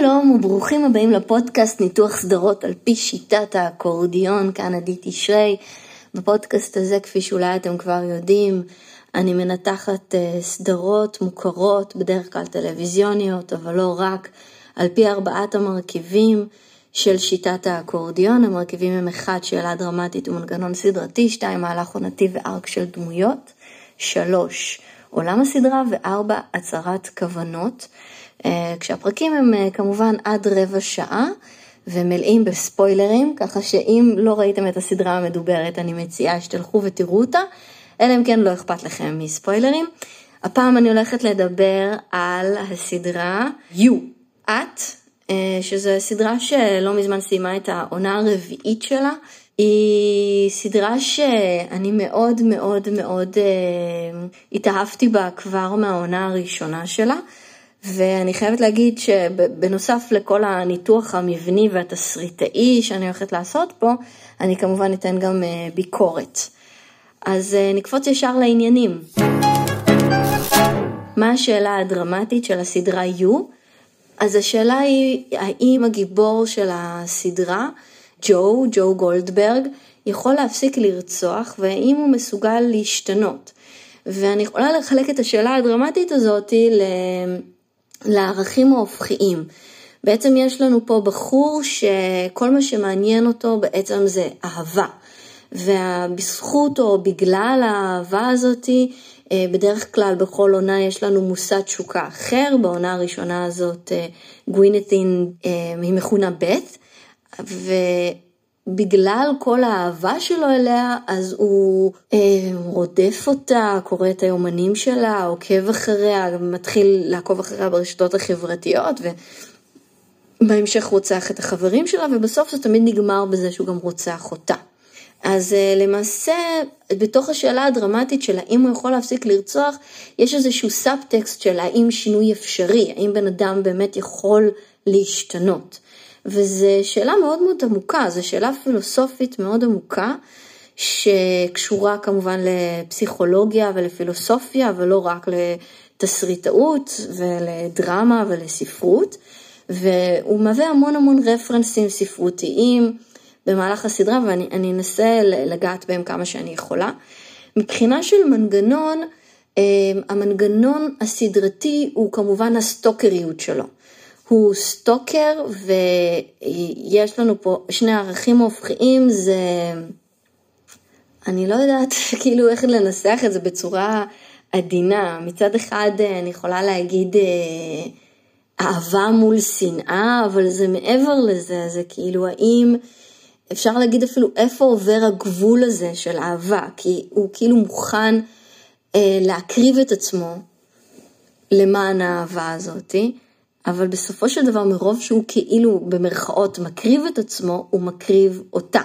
שלום וברוכים הבאים לפודקאסט ניתוח סדרות על פי שיטת האקורדיון, כאן עדי תשרי. בפודקאסט הזה, כפי שאולי אתם כבר יודעים, אני מנתחת אה, סדרות מוכרות, בדרך כלל טלוויזיוניות, אבל לא רק, על פי ארבעת המרכיבים של שיטת האקורדיון. המרכיבים הם אחד, שאלה דרמטית ומנגנון סדרתי, שתיים, מהלך עונתי וארק של דמויות, שלוש, עולם הסדרה, וארבע, הצהרת כוונות. אה, כשהפרקים הם אה, כמובן עד רבע שעה ומלאים בספוילרים, ככה שאם לא ראיתם את הסדרה המדוברת, אני מציעה שתלכו ותראו אותה, אלא אם כן לא אכפת לכם מספוילרים. הפעם אני הולכת לדבר על הסדרה You, את, אה, שזו סדרה שלא מזמן סיימה את העונה הרביעית שלה. היא סדרה שאני מאוד מאוד מאוד התאהבתי בה כבר מהעונה הראשונה שלה. ואני חייבת להגיד שבנוסף לכל הניתוח המבני והתסריטאי שאני הולכת לעשות פה, אני כמובן אתן גם אה, ביקורת. אז אה, נקפוץ ישר לעניינים. מה השאלה הדרמטית של הסדרה U? אז השאלה היא, האם הגיבור של הסדרה, ג'ו, ג'ו גולדברג, יכול להפסיק לרצוח והאם הוא מסוגל להשתנות. ואני יכולה לחלק את השאלה הדרמטית הזאת ל... לערכים ההופכיים. בעצם יש לנו פה בחור שכל מה שמעניין אותו בעצם זה אהבה. ובזכות או בגלל האהבה הזאתי, אה, בדרך כלל בכל עונה יש לנו מושא תשוקה אחר, בעונה הראשונה הזאת אה, גווינתין אה, היא מכונה בק, בגלל כל האהבה שלו אליה, אז הוא אה, רודף אותה, קורא את היומנים שלה, עוקב אחריה, מתחיל לעקוב אחריה ברשתות החברתיות, ובהמשך רוצח את החברים שלה, ובסוף זה תמיד נגמר בזה שהוא גם רוצח אותה. אז אה, למעשה, בתוך השאלה הדרמטית של האם הוא יכול להפסיק לרצוח, יש איזשהו סאבטקסט של האם שינוי אפשרי, האם בן אדם באמת יכול להשתנות. וזו שאלה מאוד מאוד עמוקה, זו שאלה פילוסופית מאוד עמוקה, שקשורה כמובן לפסיכולוגיה ולפילוסופיה, ולא רק לתסריטאות ולדרמה ולספרות, והוא מהווה המון המון רפרנסים ספרותיים במהלך הסדרה, ואני אנסה לגעת בהם כמה שאני יכולה. מבחינה של מנגנון, אה, המנגנון הסדרתי הוא כמובן הסטוקריות שלו. הוא סטוקר ויש לנו פה שני ערכים הופכיים, זה... אני לא יודעת כאילו איך לנסח את זה בצורה עדינה. מצד אחד אני יכולה להגיד אה, אהבה מול שנאה, אבל זה מעבר לזה, זה כאילו האם אפשר להגיד אפילו איפה עובר הגבול הזה של אהבה, כי הוא כאילו מוכן אה, להקריב את עצמו למען האהבה הזאתי. אבל בסופו של דבר מרוב שהוא כאילו במרכאות מקריב את עצמו, הוא מקריב אותה.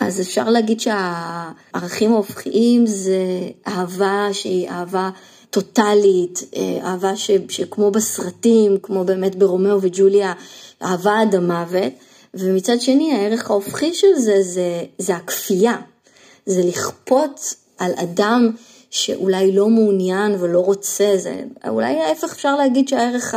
אז אפשר להגיד שהערכים ההופכיים זה אהבה שהיא אהבה טוטאלית, אה, אהבה ש, שכמו בסרטים, כמו באמת ברומאו וג'וליה, אהבה עד המוות, ומצד שני הערך ההופכי של זה זה, זה הכפייה, זה לכפות על אדם שאולי לא מעוניין ולא רוצה, זה אולי ההפך אפשר להגיד שהערך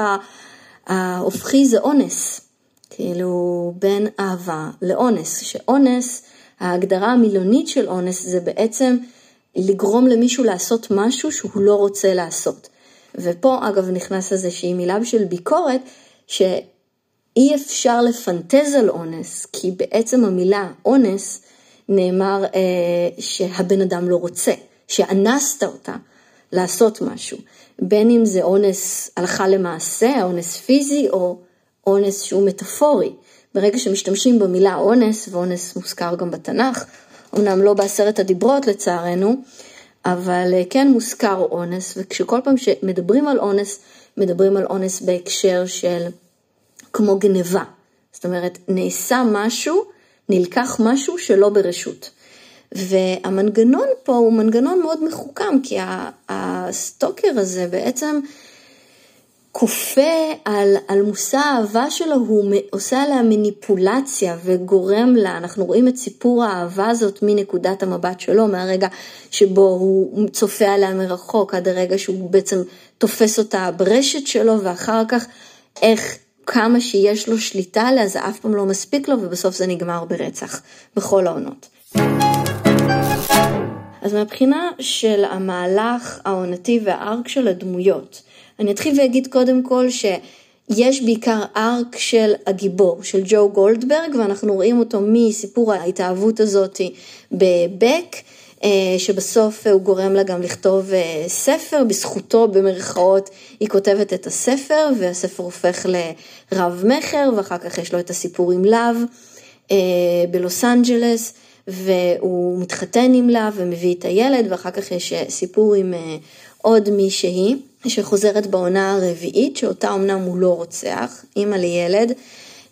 ההופכי זה אונס, כאילו בין אהבה לאונס, שאונס, ההגדרה המילונית של אונס זה בעצם לגרום למישהו לעשות משהו שהוא לא רוצה לעשות. ופה אגב נכנס איזושהי מילה של ביקורת, שאי אפשר לפנטז על אונס, כי בעצם המילה אונס נאמר אה, שהבן אדם לא רוצה. שאנסת אותה לעשות משהו, בין אם זה אונס הלכה למעשה, אונס פיזי או אונס שהוא מטאפורי. ברגע שמשתמשים במילה אונס, ואונס מוזכר גם בתנ"ך, אמנם לא בעשרת הדיברות לצערנו, אבל אה, כן מוזכר אונס, וכשכל פעם שמדברים על אונס, מדברים על אונס בהקשר של כמו גניבה. זאת אומרת, נעשה משהו, נלקח משהו שלא ברשות. והמנגנון פה הוא מנגנון מאוד מחוכם, כי הסטוקר הזה בעצם כופה על, על מושא האהבה שלו, הוא עושה עליה מניפולציה וגורם לה, אנחנו רואים את סיפור האהבה הזאת מנקודת המבט שלו, מהרגע שבו הוא צופה עליה מרחוק, עד הרגע שהוא בעצם תופס אותה ברשת שלו, ואחר כך איך כמה שיש לו שליטה עליה, זה אף פעם לא מספיק לו, ובסוף זה נגמר ברצח, בכל העונות. אז מהבחינה של המהלך העונתי והארק של הדמויות, אני אתחיל ואגיד קודם כל שיש בעיקר ארק של הגיבור, של ג'ו גולדברג, ואנחנו רואים אותו מסיפור ההתאהבות הזאת בבק, אה, שבסוף הוא גורם לה גם לכתוב אה, ספר, בזכותו במרכאות היא כותבת את הספר, והספר הופך לרב מכר, ואחר כך יש לו את הסיפור עם להב אה, בלוס אנג'לס. והוא מתחתן עם לה ומביא את הילד, ואחר כך יש סיפור עם עוד מישהי שחוזרת בעונה הרביעית, שאותה אמנם הוא לא רוצח, אימא לילד,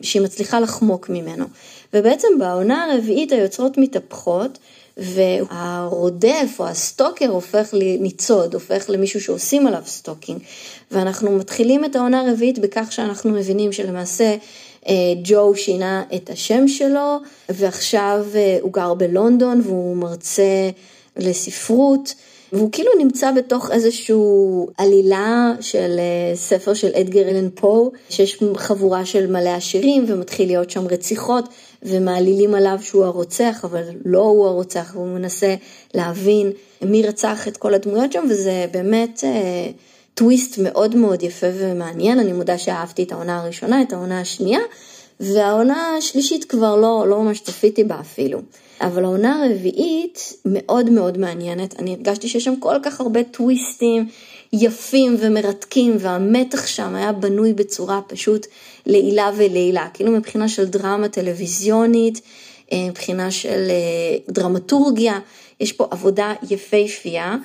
שהיא מצליחה לחמוק ממנו. ובעצם בעונה הרביעית היוצרות מתהפכות, והרודף או ה stalker הופך לניצוד, הופך למישהו שעושים עליו stalking. ואנחנו מתחילים את העונה הרביעית בכך שאנחנו מבינים שלמעשה אה, ג'ו שינה את השם שלו, ועכשיו אה, הוא גר בלונדון והוא מרצה לספרות. והוא כאילו נמצא בתוך איזשהו עלילה של אה, ספר של אדגר אלן פו, שיש חבורה של מלא עשירים ומתחיל להיות שם רציחות ומעלילים עליו שהוא הרוצח, אבל לא הוא הרוצח, והוא מנסה להבין מי רצח את כל הדמויות שם, וזה באמת אה, טוויסט מאוד מאוד יפה ומעניין, אני מודה שאהבתי את העונה הראשונה, את העונה השנייה, והעונה השלישית כבר לא, לא ממש צפיתי בה אפילו. אבל העונה הרביעית מאוד מאוד מעניינת, אני הרגשתי שיש שם כל כך הרבה טוויסטים יפים ומרתקים, והמתח שם היה בנוי בצורה פשוט לעילה ולעילה, כאילו מבחינה של דרמה טלוויזיונית, אה, מבחינה של אה, דרמטורגיה, יש פה עבודה יפהפייה.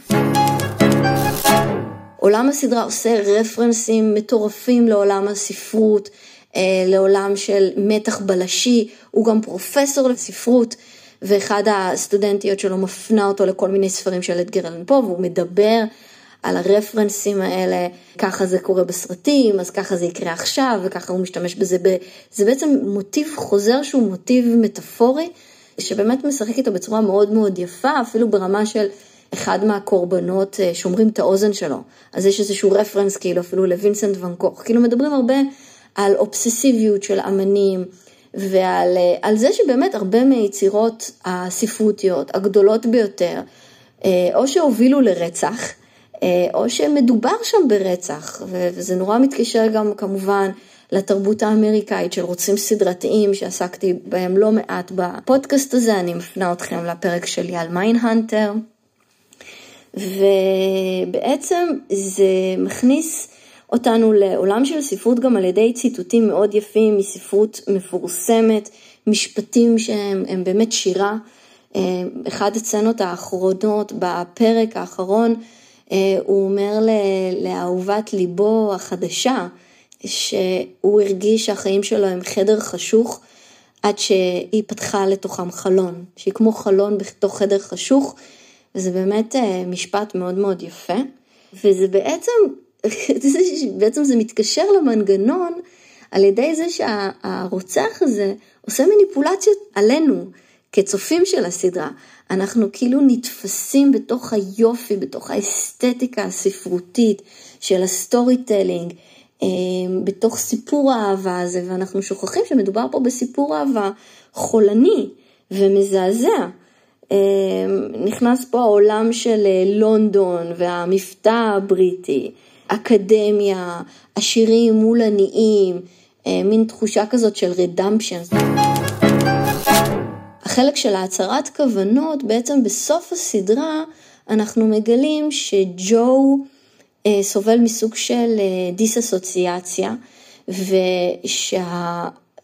עולם הסדרה עושה רפרנסים מטורפים לעולם הספרות, אה, לעולם של מתח בלשי, הוא גם פרופסור לספרות. ואחד הסטודנטיות שלו מפנה אותו לכל מיני ספרים של אדגר אלן פה, והוא מדבר על הרפרנסים האלה, ככה זה קורה בסרטים, אז ככה זה יקרה עכשיו, וככה הוא משתמש בזה. ב... זה בעצם מוטיב חוזר שהוא מוטיב מטאפורי, שבאמת משחק איתו בצורה מאוד מאוד יפה, אפילו ברמה של אחד מהקורבנות אה, שומרים את האוזן שלו. אז יש איזשהו רפרנס כאילו אפילו לווינסנט ואן קוך. כאילו מדברים הרבה על אובססיביות של אמנים. ועל אה, זה שבאמת הרבה מהיצירות הספרותיות הגדולות ביותר, אה, או שהובילו לרצח, או שמדובר שם ברצח, וזה נורא מתקשר גם כמובן לתרבות האמריקאית של רוצחים סדרתיים, שעסקתי בהם לא מעט בפודקאסט הזה, אני מפנה אתכם לפרק שלי על Mindhunter. ובעצם זה מכניס אותנו לעולם של ספרות גם על ידי ציטוטים מאוד יפים מספרות מפורסמת, משפטים שהם באמת שירה. אחד הסצנות האחרונות בפרק האחרון, אה, הוא אומר לאהובת ליבו החדשה, שהוא הרגיש שהחיים שלו הם חדר חשוך עד שהיא פתחה לתוכם חלון, שהיא כמו חלון בתוך חדר חשוך, וזה באמת אה, משפט מאוד מאוד יפה, וזה בעצם בעצם זה מתקשר למנגנון על ידי זה שהרוצח הזה עושה מניפולציות עלינו כצופים של הסדרה. אנחנו כאילו נתפסים בתוך היופי, בתוך האסתטיקה הספרותית של ה storytelling, אה, בתוך סיפור האהבה הזה, ואנחנו שוכחים שמדובר פה בסיפור אהבה חולני ומזעזע. אה, נכנס פה העולם של אה, לונדון והמבטא הבריטי. אקדמיה, עשירים מול עניים, אה, מין תחושה כזאת של redemption. החלק של ההצהרת כוונות, בעצם בסוף הסדרה אנחנו מגלים שג'ו אה, סובל מסוג של דיסאסוציאציה,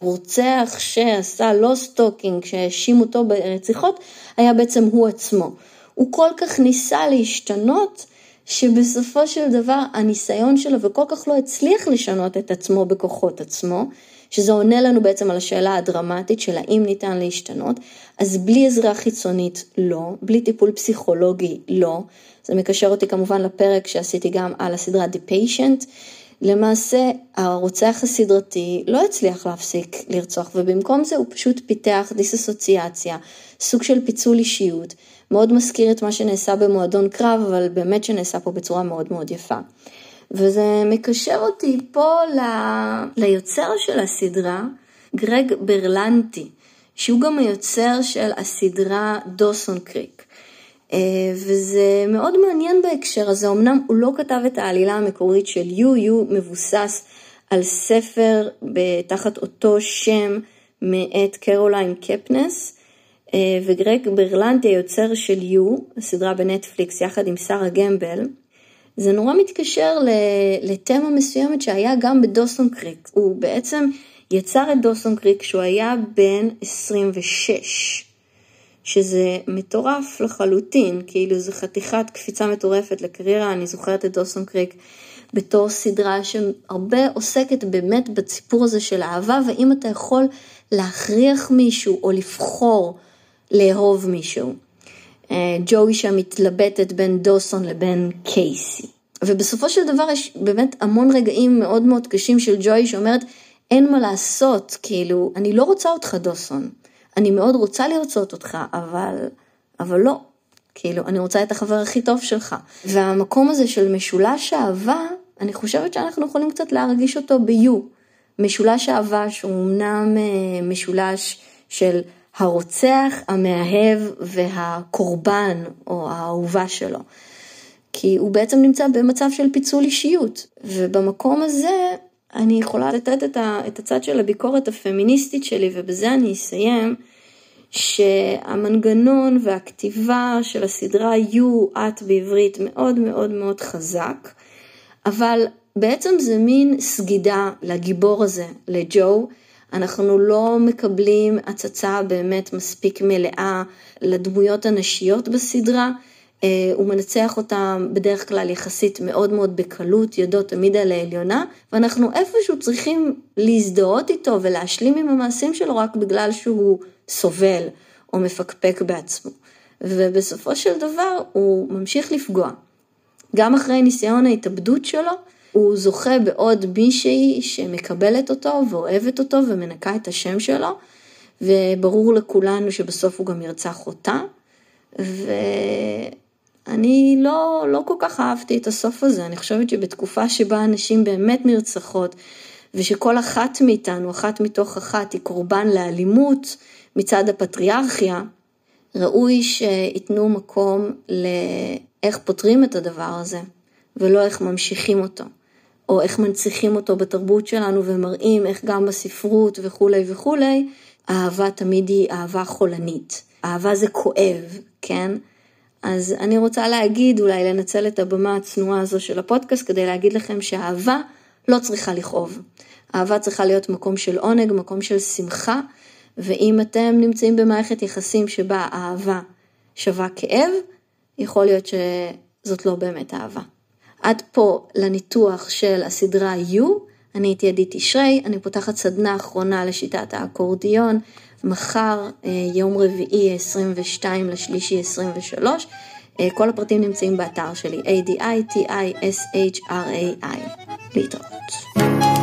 ושהרוצח שעשה לו stalking, שהאשים אותו ברציחות, היה בעצם הוא עצמו. הוא כל כך ניסה להשתנות, שבסופו של דבר הניסיון שלו וכל כך לא הצליח לשנות את עצמו בכוחות עצמו, שזה עונה לנו בעצם על השאלה הדרמטית של האם ניתן להשתנות, אז בלי עזרה חיצונית לא, בלי טיפול פסיכולוגי לא, זה מקשר אותי כמובן לפרק שעשיתי גם על הסדרה The Patient, למעשה הרוצח הסדרתי לא הצליח להפסיק לרצוח ובמקום זה הוא פשוט פיתח דיסאסוציאציה, סוג של פיצול אישיות. מאוד מזכיר את מה שנעשה במועדון קרב, אבל באמת שנעשה פה בצורה מאוד מאוד יפה. וזה מקשר אותי פה ל... ליוצר של הסדרה, גרג ברלנטי, שהוא גם היוצר של הסדרה דוסון קריק. אה, וזה מאוד מעניין בהקשר הזה, אמנם הוא לא כתב את העלילה המקורית של יו, יו מבוסס על ספר תחת אותו שם מאת קרוליין קפנס, אה, וגרג ברלנטי היוצר של יו, הסדרה בנטפליקס יחד עם שרה גמבל, זה נורא מתקשר לתמה מסוימת שהיה גם בדוסון קריק. הוא בעצם יצר את דוסון קריק כשהוא היה בן 26, שזה מטורף לחלוטין, כאילו זו חתיכת קפיצה מטורפת לקריירה, אני זוכרת את דוסון קריק בתור סדרה שהרבה עוסקת באמת בסיפור הזה של אהבה, ואם אתה יכול להכריח מישהו או לבחור לאהוב מישהו. אה, ג'וי שם מתלבטת בין דוסון לבין קייסי. ובסופו של דבר יש באמת המון רגעים מאוד מאוד קשים של ג'וי שאומרת, אין מה לעשות, כאילו, אני לא רוצה אותך דוסון. אני מאוד רוצה לרצות אותך, אבל, אבל לא. כאילו, אני רוצה את החבר הכי טוב שלך. והמקום הזה של משולש אהבה, אני חושבת שאנחנו יכולים קצת להרגיש אותו ב-U. משולש אהבה שהוא אמנם אה, משולש של הרוצח, המאהב והקורבן או האהובה שלו. כי הוא בעצם נמצא במצב של פיצול אישיות. ובמקום הזה אני יכולה לתת את הצד של הביקורת הפמיניסטית שלי, ובזה אני אסיים, שהמנגנון והכתיבה של הסדרה יהיו את בעברית מאוד מאוד מאוד חזק, אבל בעצם זה מין סגידה לגיבור הזה, לג'ו. אנחנו לא מקבלים הצצה באמת מספיק מלאה לדמויות הנשיות בסדרה. אה, הוא מנצח אותם בדרך כלל יחסית מאוד מאוד בקלות, ידו תמיד על העליונה, ואנחנו איפשהו צריכים להזדהות איתו ולהשלים עם המעשים שלו רק בגלל שהוא סובל או מפקפק בעצמו. ובסופו של דבר הוא ממשיך לפגוע. גם אחרי ניסיון ההתאבדות שלו, הוא זוכה בעוד מישהי שמקבלת אותו ואוהבת אותו ומנקה את השם שלו, וברור לכולנו שבסוף הוא גם ירצח אותה. ואני לא, לא כל כך אהבתי את הסוף הזה, אני חושבת שבתקופה שבה אנשים באמת נרצחות, ושכל אחת מאיתנו, אחת מתוך אחת, היא קורבן לאלימות מצד הפטריארכיה, ראוי שייתנו מקום לאיך פותרים את הדבר הזה, ולא איך ממשיכים אותו. או איך מנציחים אותו בתרבות שלנו ומראים איך גם בספרות וכולי וכולי, אהבה תמיד היא אהבה חולנית. אהבה זה כואב, כן? אז אני רוצה להגיד, אולי לנצל את הבמה הצנועה הזו של הפודקאסט כדי להגיד לכם שאהבה לא צריכה לכאוב. אהבה צריכה להיות מקום של עונג, מקום של שמחה, ואם אתם נמצאים במערכת יחסים שבה אהבה שווה כאב, יכול להיות שזאת לא באמת אהבה. עד פה לניתוח של הסדרה U, אני הייתי עדית תשרי, אני פותחת סדנה אחרונה לשיטת האקורדיון, מחר, אה, יום רביעי 22 לשלישי 23, אה, כל הפרטים נמצאים באתר שלי, A-D-I-T-I-S-H-R-A-I. להתראות.